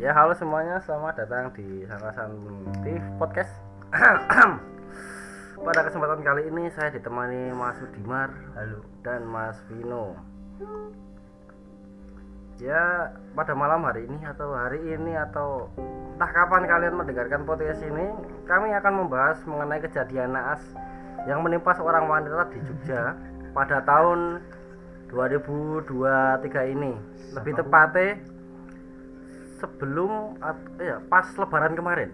Ya halo semuanya, selamat datang di Sangasan TV Podcast. Pada kesempatan kali ini saya ditemani Mas Udimar Halo. dan Mas Vino. Ya pada malam hari ini atau hari ini atau entah kapan kalian mendengarkan podcast ini, kami akan membahas mengenai kejadian naas yang menimpa seorang wanita di Jogja pada tahun 2023 ini. Lebih tepatnya sebelum ya pas lebaran kemarin.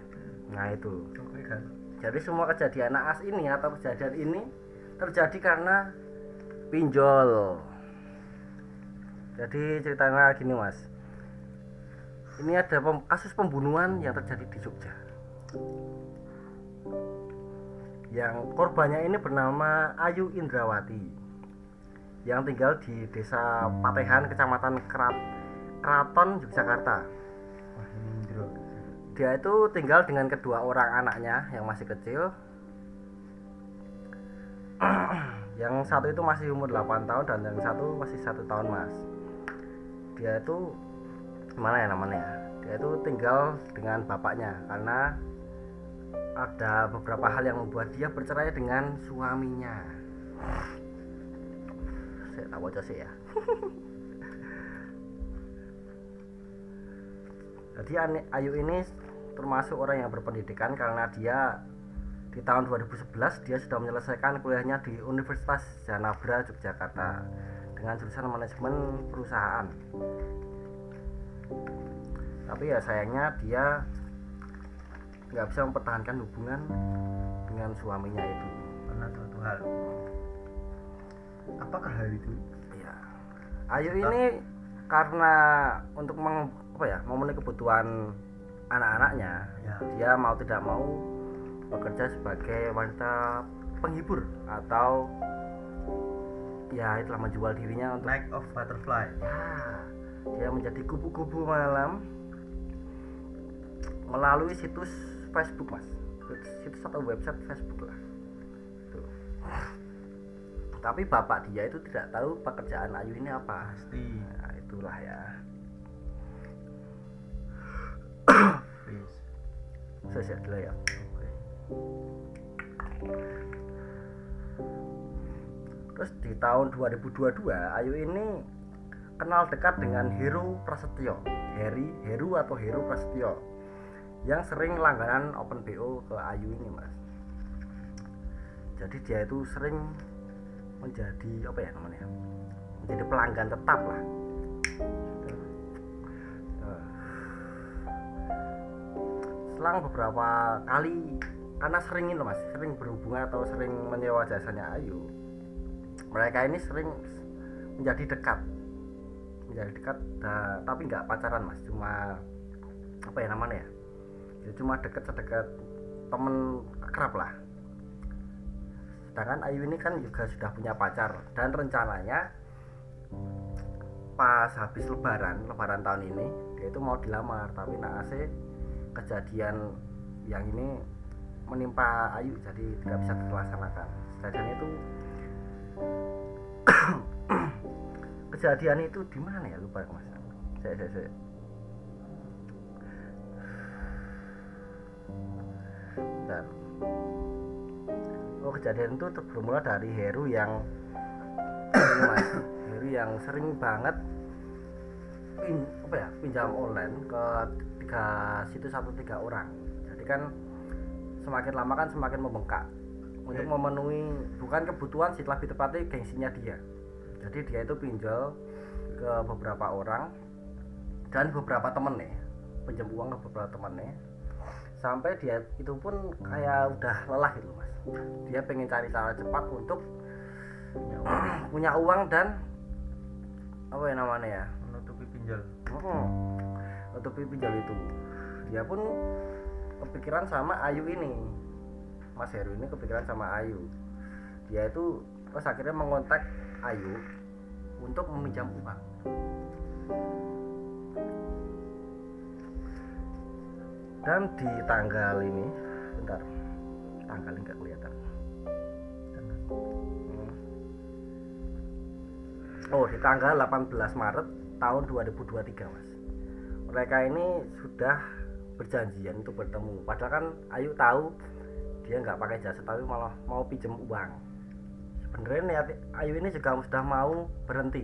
Nah itu. Kan. jadi semua kejadian naas ini atau kejadian ini terjadi karena pinjol. Jadi ceritanya gini mas. Ini ada pem- kasus pembunuhan yang terjadi di Jogja. Yang korbannya ini bernama Ayu Indrawati yang tinggal di desa Patehan kecamatan Kerat Keraton Yogyakarta. Dia itu tinggal dengan kedua orang anaknya yang masih kecil. Yang satu itu masih umur 8 tahun dan yang satu masih satu tahun mas. Dia itu gimana ya namanya? Ya? dia itu tinggal dengan bapaknya karena ada beberapa hal yang membuat dia bercerai dengan suaminya. Saya tahu aja sih ya. Jadi Ayu ini termasuk orang yang berpendidikan karena dia di tahun 2011 dia sudah menyelesaikan kuliahnya di Universitas Janabra Yogyakarta dengan jurusan manajemen perusahaan. Tapi ya sayangnya dia nggak bisa mempertahankan hubungan dengan suaminya itu. Karena suatu hal. Apakah hal itu? Ya. Ayu ini karena untuk meng, apa ya memenuhi kebutuhan anak-anaknya, Ya. dia mau tidak mau bekerja sebagai wanita penghibur atau ya itulah menjual dirinya untuk Night of Butterfly. ya, dia menjadi kubu-kubu malam melalui situs Facebook mas situs atau website Facebook lah Tuh. tapi bapak dia itu tidak tahu pekerjaan Ayu ini apa Pasti. nah, itulah ya Please. saya siap dulu ya. Oke. terus di tahun 2022 Ayu ini kenal dekat dengan Heru Prasetyo. Heri Heru atau Heru Prasetyo. Yang sering langganan open BO ke Ayu ini mas. Jadi dia itu sering menjadi apa ya namanya menjadi pelanggan tetap lah selang beberapa kali. Karena sering itu mas sering berhubungan atau sering menyewa jasanya Ayu. Mereka ini sering menjadi dekat. Menjadi dekat da- tapi nggak pacaran mas. Cuma apa ya namanya ya? Ya, cuma deket sedekat temen akrab lah. Sedangkan Ayu ini kan juga sudah punya pacar. Dan rencananya pas habis lebaran lebaran tahun ini dia itu mau dilamar. Tapi naasnya kejadian yang ini menimpa Ayu jadi tidak bisa terlaksanakan kejadian itu kejadian itu di mana ya lupa mas saya saya, saya. Bentar. oh kejadian itu bermula dari Heru yang Heru yang sering banget pin, apa ya pinjam online ke tiga situs satu tiga orang. Jadi kan semakin lama kan semakin membengkak. Untuk Oke. memenuhi bukan kebutuhan sih lebih tepatnya gengsinya dia. Jadi dia itu pinjol ke beberapa orang dan beberapa temen nih pinjam uang ke beberapa temennya. Sampai dia itu pun kayak udah lelah gitu mas. Dia pengen cari cara cepat untuk Ya, uang. punya uang dan apa ya namanya ya? Menutupi pinjol. Nutupi pinjol itu. Dia pun kepikiran sama Ayu ini. Mas Heru ini kepikiran sama Ayu. Dia itu terus akhirnya mengontak Ayu untuk meminjam uang. Dan di tanggal ini bentar tanggal ini nggak kelihatan. Hmm. oh di tanggal 18 Maret tahun 2023 mas mereka ini sudah berjanjian untuk bertemu. Padahal kan Ayu tahu dia nggak pakai jasa tapi malah mau pinjem uang. Sebenarnya niat Ayu ini juga sudah mau berhenti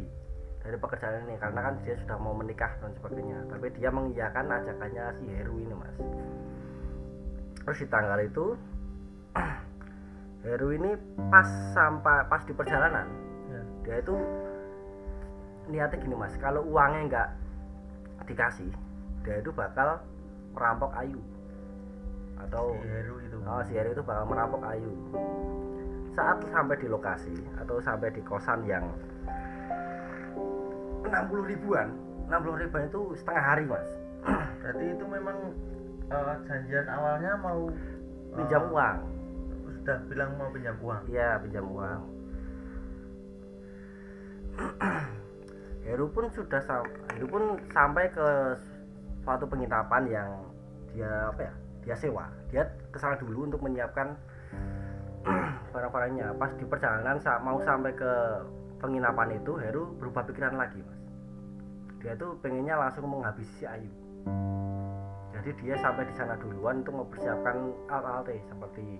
dari pekerjaan ini karena kan dia sudah mau menikah dan sebagainya. Tapi dia mengiyakan ajakannya si Heru ini mas. Terus di tanggal itu Heru ini pas sampai pas di perjalanan ya. dia itu niatnya gini mas. Kalau uangnya nggak dikasih dia itu bakal merampok Ayu. Atau si Heru itu. Oh, si Heru itu bakal merampok Ayu. Saat sampai di lokasi atau sampai di kosan yang 60 ribuan 60 ribuan itu setengah hari mas. Berarti itu memang eh, janjian awalnya mau eh, pinjam uang. sudah bilang mau pinjam uang? Iya pinjam uang. Heru pun sudah Heru pun sampai ke suatu penginapan yang dia apa ya dia sewa. Dia ke sana dulu untuk menyiapkan barang-barangnya. Pas di perjalanan sa- mau sampai ke penginapan itu Heru berubah pikiran lagi mas. Dia tuh pengennya langsung menghabisi si Ayu. Jadi dia sampai di sana duluan untuk mempersiapkan alat-alat seperti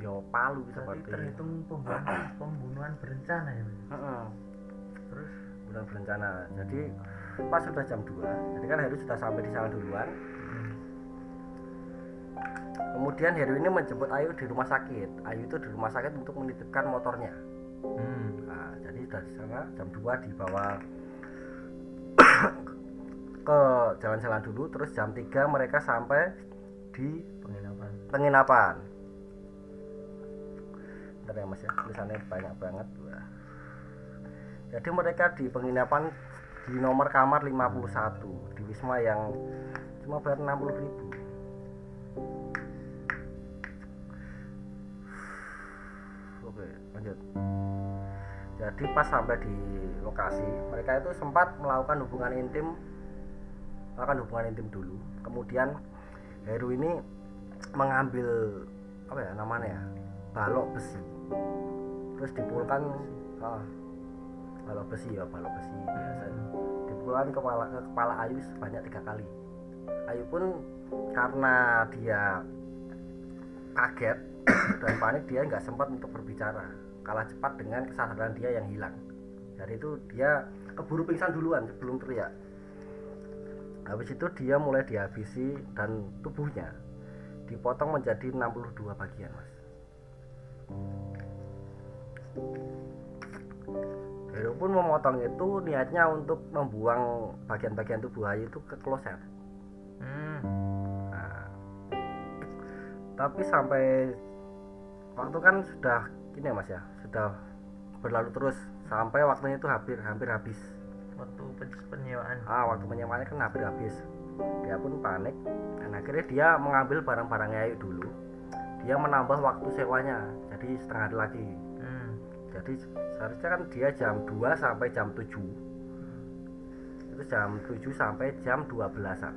yo palu seperti terhitung pembunuhan, pembunuhan berencana ya Mas? Heeh. terus? Bulan berencana. Jadi pas sudah jam 2 jadi kan Heru sudah sampai di sana duluan. Kemudian Heru ini menjemput Ayu di rumah sakit. Ayu itu di rumah sakit untuk menitipkan motornya. Hmm. nah, jadi dari sana jam 2 dibawa ke jalan-jalan dulu terus jam 3 mereka sampai di penginapan. penginapan. Bentar ya mas ya tulisannya banyak banget. Wah. jadi mereka di penginapan di nomor kamar 51 di Wisma yang cuma bayar 60 ribu. Oke lanjut. Jadi pas sampai di lokasi mereka itu sempat melakukan hubungan intim melakukan hubungan intim dulu. Kemudian Heru ini mengambil apa ya namanya ya balok besi. Terus dipukulkan ah, balok besi ya balok besi biasa dipukulkan ke kepala ke kepala Ayu sebanyak tiga kali. Ayu pun karena dia kaget dan panik dia nggak sempat untuk berbicara. Kalah cepat dengan kesadaran dia yang hilang. Dari itu dia keburu pingsan duluan sebelum teriak. Habis itu dia mulai dihabisi dan tubuhnya dipotong menjadi 62 bagian mas Heru pun memotong itu niatnya untuk membuang bagian-bagian tubuh Ayu itu ke kloset. Hmm. Nah, tapi sampai waktu kan sudah ini ya mas ya sudah berlalu terus. Sampai waktunya itu hampir hampir habis. Waktu pen- penyewaan. Ah waktu penyewanya kan hampir habis. Dia pun panik. Dan akhirnya dia mengambil barang-barangnya Ayu dulu. Dia menambah waktu sewanya jadi setengah hari lagi. Jadi seharusnya kan dia jam 2 sampai jam 7 itu jam 7 sampai jam 12an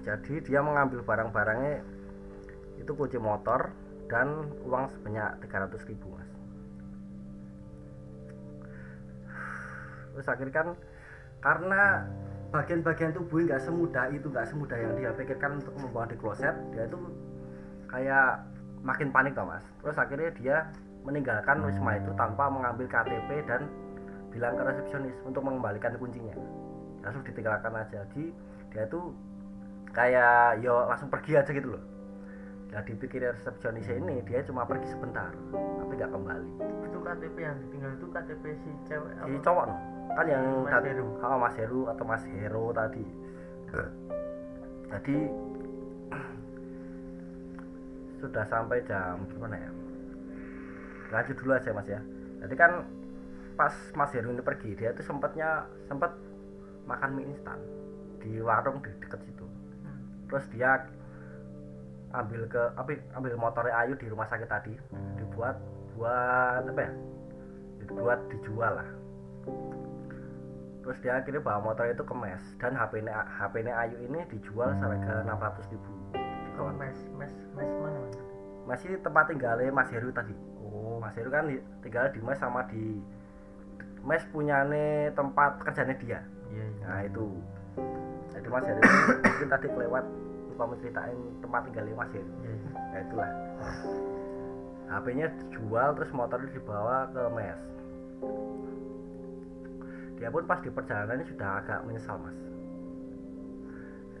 jadi dia mengambil barang-barangnya itu kunci motor dan uang sebanyak 300 ribu mas. Terus akhirnya kan karena bagian-bagian tubuh nggak semudah itu nggak semudah yang dia pikirkan untuk membawa di kloset dia itu kayak makin panik toh mas. Terus akhirnya dia meninggalkan wisma itu tanpa mengambil KTP dan bilang ke resepsionis untuk mengembalikan kuncinya. Langsung ditinggalkan aja. Jadi dia tuh kayak yo langsung pergi aja gitu loh. Nah dipikir resepsionis ini dia cuma pergi sebentar tapi nggak kembali. Itu KTP yang ditinggal itu KTP si cewek si apa? cowok no. kan yang Mas dat- Heru. oh, Mas Heru atau Mas Hero tadi. Jadi sudah sampai jam gimana ya lanjut dulu aja mas ya. Jadi kan pas Mas Heru ini pergi dia tuh sempatnya sempat makan mie instan di warung di dekat situ. Hmm. terus dia ambil ke apa ambil motornya Ayu di rumah sakit tadi dibuat buat apa ya? Dibuat dijual lah. Terus dia akhirnya bawa motor itu ke mes dan HP nya HP nya Ayu ini dijual seharga 600 ribu oh mes mes mes mana mas? Masih tempat tinggalnya Mas Heru tadi. Oh. Mas Heru kan tinggal di mes sama di mes punyane tempat kerjanya dia. Iya iya. Nah itu. Jadi Mas Heru mungkin tadi kelewat lupa menceritain tempat tinggalnya Mas Heru. Iya iya. ya itulah. HP-nya dijual terus motornya dibawa ke mes dia pun pas di perjalanannya sudah agak menyesal mas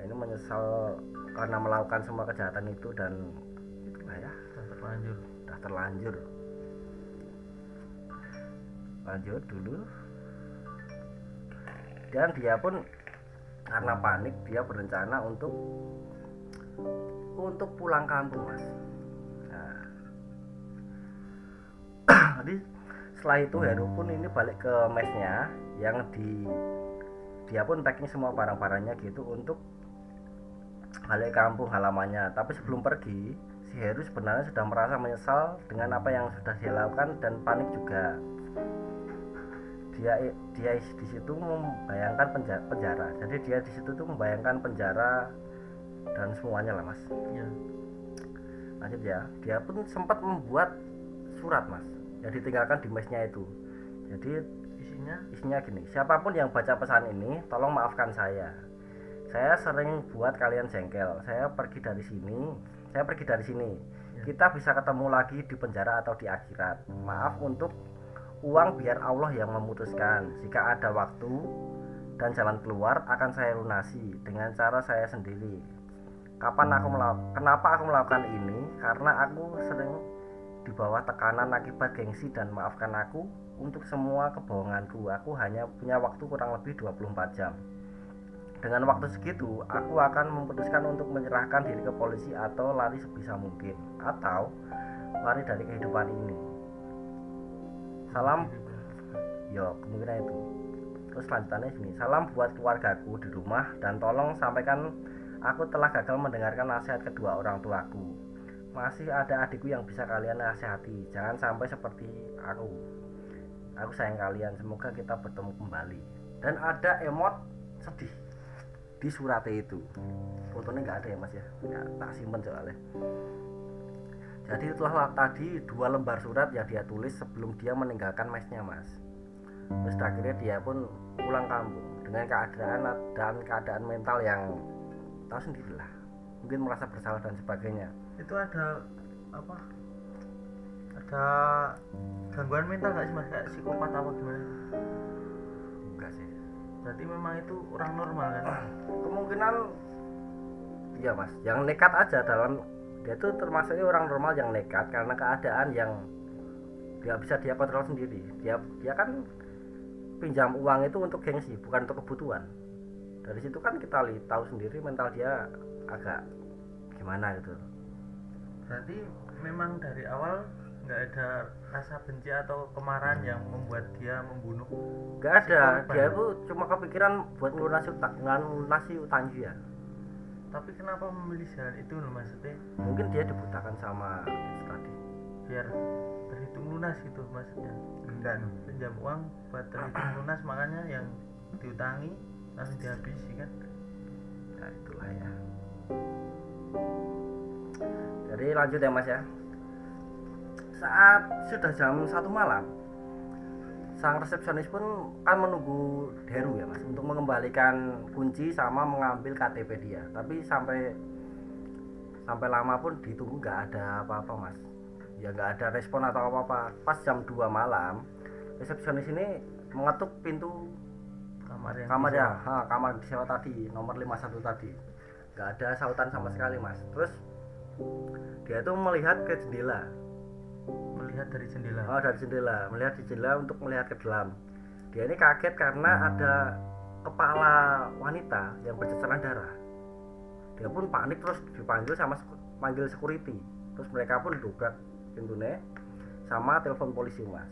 ini menyesal karena melakukan semua kejahatan itu dan itulah ya Udah terlanjur. udah terlanjur. Lanjut dulu. Dan dia pun karena panik dia berencana untuk untuk pulang kampung mas. Nah, jadi setelah itu Heru pun ini balik ke mesnya yang di dia pun packing semua barang-barangnya gitu untuk balik kampung halamannya. Tapi sebelum pergi si Heru sebenarnya sudah merasa menyesal dengan apa yang sudah dia lakukan dan panik juga. Dia dia di situ membayangkan penjara, penjara. Jadi dia di situ tuh membayangkan penjara dan semuanya lah mas. Iya. Lanjut ya. Dia pun sempat membuat surat mas yang ditinggalkan di mesnya itu. Jadi isinya? isinya gini siapa pun yang baca pesan ini tolong maafkan saya saya sering buat kalian jengkel. Saya pergi dari sini saya pergi dari sini. Ya. kita bisa ketemu lagi di penjara atau di akhirat. Maaf untuk uang biar Allah yang memutuskan. Jika ada waktu dan jalan keluar akan saya lunasi dengan cara saya sendiri. Kapan aku melakukan kenapa aku melakukan ini? Karena aku sering di bawah tekanan akibat gengsi dan maafkan aku untuk semua kebohonganku. Aku hanya punya waktu kurang lebih 24 jam dengan waktu segitu aku akan memutuskan untuk menyerahkan diri ke polisi atau lari sebisa mungkin atau lari dari kehidupan ini. Salam yo kemungkinan itu. Terus lanjutannya gini salam buat keluargaku di rumah dan tolong sampaikan aku telah gagal mendengarkan nasihat kedua orang tuaku. Masih ada adikku yang bisa kalian nasihati jangan sampai seperti aku. Aku sayang kalian semoga kita bertemu kembali. Dan ada emot sedih di suratnya itu. Fotonya nggak ada ya mas ya? Nggak tak simpen soalnya. Jadi itulah tadi dua lembar surat yang dia tulis sebelum dia meninggalkan mesnya mas. Terus akhirnya dia pun pulang kampung dengan keadaan dan keadaan mental yang tahu sendirilah mungkin merasa bersalah dan sebagainya. Itu ada apa? Ada gangguan mental nggak sih mas? Kayak psikopat apa gimana berarti memang itu orang normal kan. Kemungkinan iya mas. Yang nekat aja dalam dia tuh termasuknya orang normal yang nekat karena keadaan yang dia bisa dia kontrol sendiri. Dia dia kan pinjam uang itu untuk gengsi bukan untuk kebutuhan. Dari situ kan kita li- tahu sendiri mental dia agak gimana gitu. Berarti memang dari awal nggak ada rasa benci atau kemarahan yang membuat dia membunuh nggak ada. korban. dia tuh cuma kepikiran buat ngelunasi utang ngelunasi utang dia tapi kenapa memilih jalan itu loh maksudnya? Mungkin dia dibutakan sama itu tadi. Biar terhitung lunas gitu maksudnya. Enggak pinjam uang buat terhitung lunas makanya yang diutangi langsung dihabisi kan? Ya itulah ya. Jadi lanjut ya mas ya saat sudah jam satu malam sang resepsionis pun kan menunggu Deru ya mas untuk mengembalikan kunci sama mengambil KTP dia. Tapi sampai sampai lama pun ditunggu nggak ada apa-apa mas. Ya nggak ada respon atau apa-apa. Pas jam 2 malam resepsionis ini mengetuk pintu kamar yang kamar ya ha, kamar disewa tadi nomor 51 tadi. Nggak ada sautan sama sekali mas. Terus dia tuh melihat ke jendela melihat dari jendela. Oh dari jendela. Melihat di jendela untuk melihat ke dalam. Dia ini kaget karena ada kepala wanita yang berceceran darah. Dia pun panik terus dipanggil sama panggil security. Terus mereka pun dobrak pintunya sama telepon polisi mas.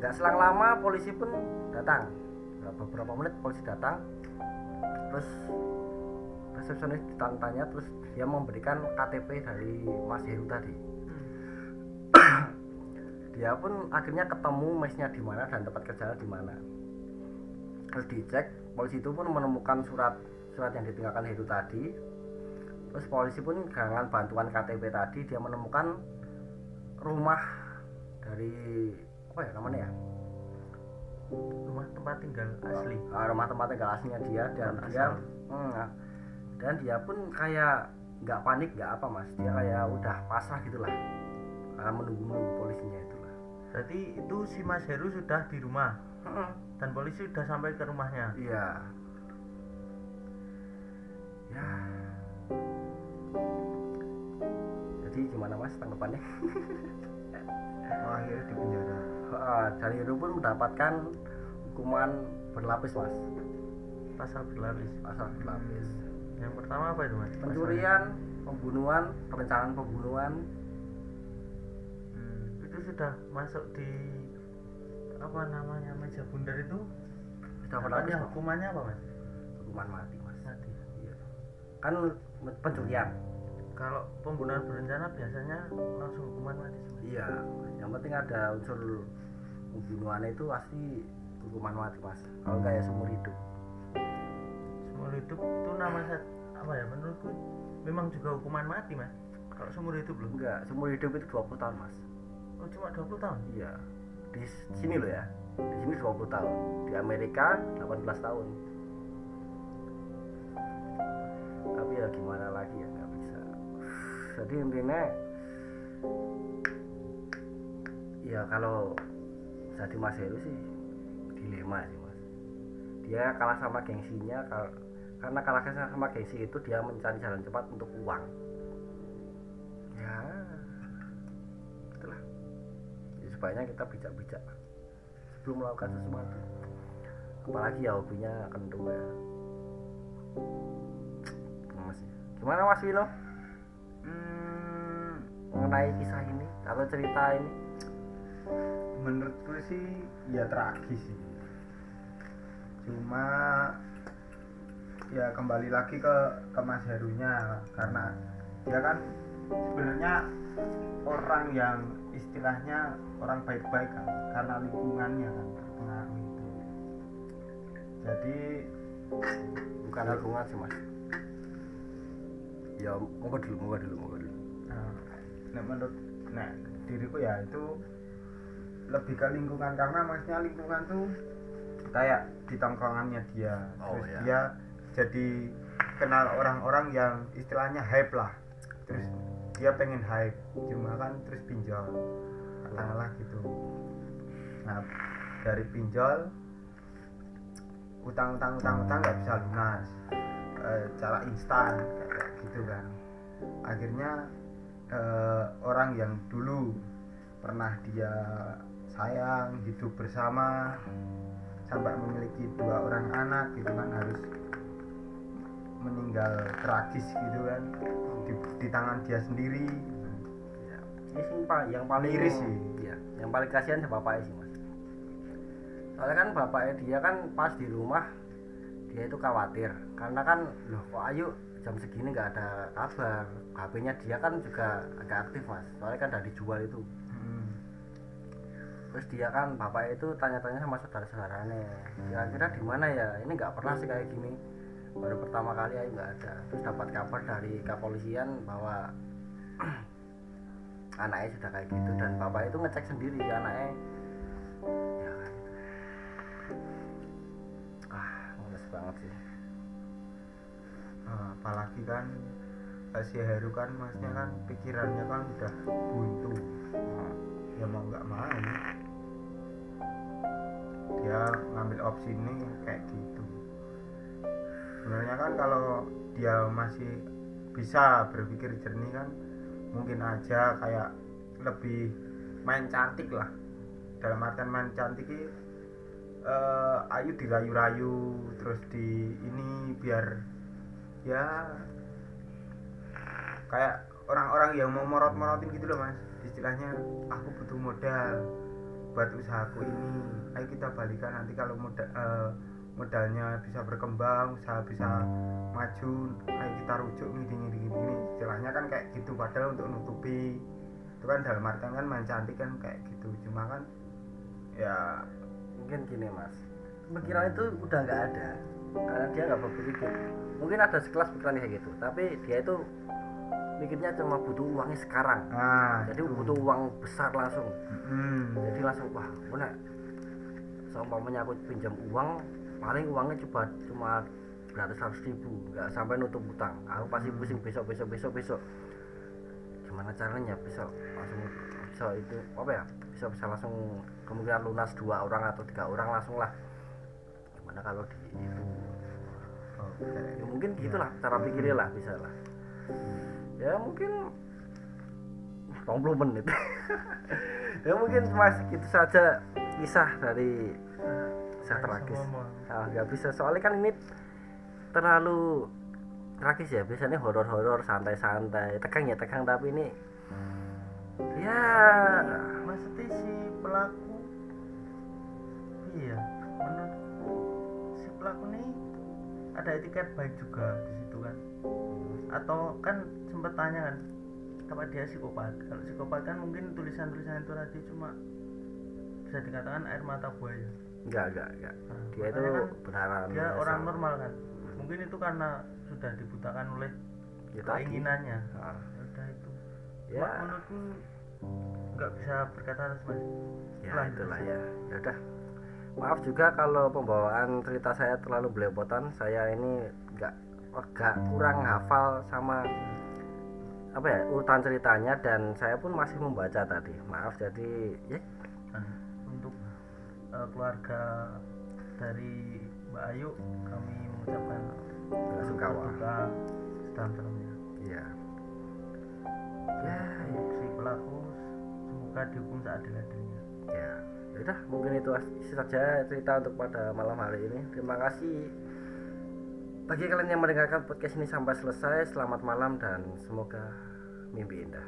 Nggak selang lama polisi pun datang. Beberapa menit polisi datang. Terus resepsionis ditanya terus dia memberikan KTP dari Mas Heru tadi dia pun akhirnya ketemu mesnya di mana dan tempat kerjanya di mana. Terus dicek polisi itu pun menemukan surat surat yang ditinggalkan Heru tadi. Terus polisi pun dengan bantuan KTP tadi. Dia menemukan rumah dari apa ya namanya ya? Rumah tempat tinggal asli. Ah, rumah tempat tinggal aslinya dia. Dan Asal. dia hmm, ah. dan dia pun kayak nggak panik nggak apa mas. Dia kayak udah pasrah gitulah. Karena menunggu menunggu polisinya itulah berarti itu si Mas Heru sudah di rumah? Heeh. dan polisi sudah sampai ke rumahnya? Iya. Ya. Jadi gimana mas tanggapannya? Akhirnya di penjara. Ah, dan Heru pun mendapatkan hukuman berlapis mas. Pasal berlapis. Pasal berlapis. Yang pertama apa itu mas? Pencurian pembunuhan perencanaan pembunuhan Hmm, itu sudah masuk di apa namanya meja bundar itu? Sudah Mas. hukumannya apa mas? Hukuman mati mas. Mati. Iya. kan pencurian kalau pembunuhan berencana biasanya langsung hukuman mati iya. Yang penting ada unsur pembunuhan itu pasti hukuman mati mas. Kalau kayak seumur hidup. Seumur hidup itu nama apa ya menurutku memang juga hukuman mati mas. Kalau seumur hidup loh. Enggak seumur hidup itu 20 tahun mas oh cuma 20 tahun. Iya. Di sini loh ya. Di sini 20 tahun. Di Amerika 18 tahun. Tapi ya gimana lagi ya nggak bisa. Jadi intinya ya kalau jadi Mas Heru sih dilema sih mas. Dia kalah sama gengsinya karena kalah sama gengsi itu dia mencari jalan cepat untuk uang. Ya, sebaiknya kita bijak-bijak sebelum melakukan sesuatu. Apalagi ya hobinya kentung ya. Mas, gimana Mas Wino hmm, mengenai kisah ini atau cerita ini? Menurutku sih ya tragis sih. Cuma ya kembali lagi ke ke Mas Herunya karena dia kan sebenarnya orang yang istilahnya orang baik-baik kan karena lingkungannya kan terpengaruh itu. Jadi bukan lingkungan sih mas. Ya monggo dulu monggo dulu monggo dulu. Nah, nah, menurut nah diriku ya itu lebih ke lingkungan karena maksudnya lingkungan tuh kayak di tongkrongannya dia. Oh, terus iya. dia jadi kenal orang-orang yang istilahnya hype lah. Terus dia pengen hype cuma kan terus pinjol katakanlah gitu. Nah dari pinjol utang utang utang utang nggak bisa lunas Eh, cara instan gitu kan. Akhirnya eh, orang yang dulu pernah dia sayang hidup bersama sampai memiliki dua orang anak gitu kan harus meninggal tragis gitu kan. Di, di tangan dia sendiri. Ya. ini sih Pak, yang paling Miris sih. ya yang paling kasihan sih bapaknya sih mas. Soalnya kan bapaknya dia kan pas di rumah dia itu khawatir. Karena kan loh kok ayu jam segini nggak ada kabar? HP-nya dia kan juga agak aktif mas. Soalnya kan udah dijual itu. Hmm. terus dia kan bapak itu tanya-tanya sama saudara-saudaranya. Kira-kira di mana ya? Ini nggak pernah sih kayak gini baru pertama kali aja nggak ada. Terus dapat kabar dari kepolisian bahwa anaknya sudah kayak gitu dan bapak itu ngecek sendiri anaknya. Ya gitu. ah mules banget sih. Nah, apalagi kan si Heru kan maksudnya kan pikirannya kan udah buntu. Nah, ya mau nggak mau. Dia ngambil opsi ini kayak gitu sebenarnya kan kalau dia masih bisa berpikir jernih kan mungkin aja kayak lebih main cantik lah. Dalam artian main cantik ini eh, Ayu dirayu-rayu terus di ini biar ya kayak orang-orang yang mau morot-morotin gitu loh mas. Istilahnya aku butuh modal buat usahaku ini. Ayo kita balikan nanti kalau modal eh, modalnya bisa berkembang usaha bisa maju ayo kita rujuk gini gini gini istilahnya kan kayak gitu padahal untuk nutupi. Itu kan dalam artian kan main cantik kan kayak gitu. Cuma kan ya mungkin gini mas. Pikiran itu udah nggak ada. Karena dia nggak berpikir. Mungkin ada sekelas pikiran kayak gitu tapi dia itu mikirnya cuma butuh uangnya sekarang. Nah jadi itu. butuh uang besar langsung. Hmm. jadi langsung wah mana seumpamanya aku pinjam uang paling uangnya coba cuma beratus ratus ribu nggak sampai nutup utang aku pasti pusing besok besok besok besok. Gimana caranya besok langsung bisa itu apa ya bisa bisa langsung kemungkinan lunas dua orang atau tiga orang langsung lah. Gimana kalau di itu? Oke. ya mungkin gitulah cara pikirnya lah bisa lah. Ya mungkin 20 menit. Ya mungkin cuma segitu saja kisah dari kisah tragis. ah nggak bisa. Soalnya kan ini terlalu tragis ya. Biasanya horor-horor santai-santai. Tegang ya tegang. Tapi ini ya. Maksudnya si pelaku iya menurutku si pelaku ini ada etiket baik juga di situ kan. Atau kan sempet tanya kan apa dia psikopat? Kalau psikopat kan mungkin tulisan-tulisan itu tadi cuma bisa dikatakan air mata buaya enggak enggak enggak. Nah, dia itu kan benaran dia biasa. orang normal kan? Mungkin itu karena sudah dibutakan oleh Ya keinginannya. Ah, Ya udah itu. Ya. Mak, menurutku nggak bisa berkata mas. Ya Lah, itulah ya. Ya udah. Maaf juga kalau pembawaan cerita saya terlalu belepotan. Saya ini nggak agak kurang hafal sama apa ya urutan ceritanya. Dan saya pun masih membaca tadi. Maaf jadi ya eh, keluarga dari Mbak Ayu kami mengucapkan sungkawa. duka sedalam-dalamnya iya. Ya untuk si pelaku semoga dihukum seadil-adilnya. Ya ya udah mungkin itu saja cerita untuk pada malam hari ini. Terima kasih bagi kalian yang mendengarkan podcast ini sampai selesai. Selamat malam dan semoga mimpi indah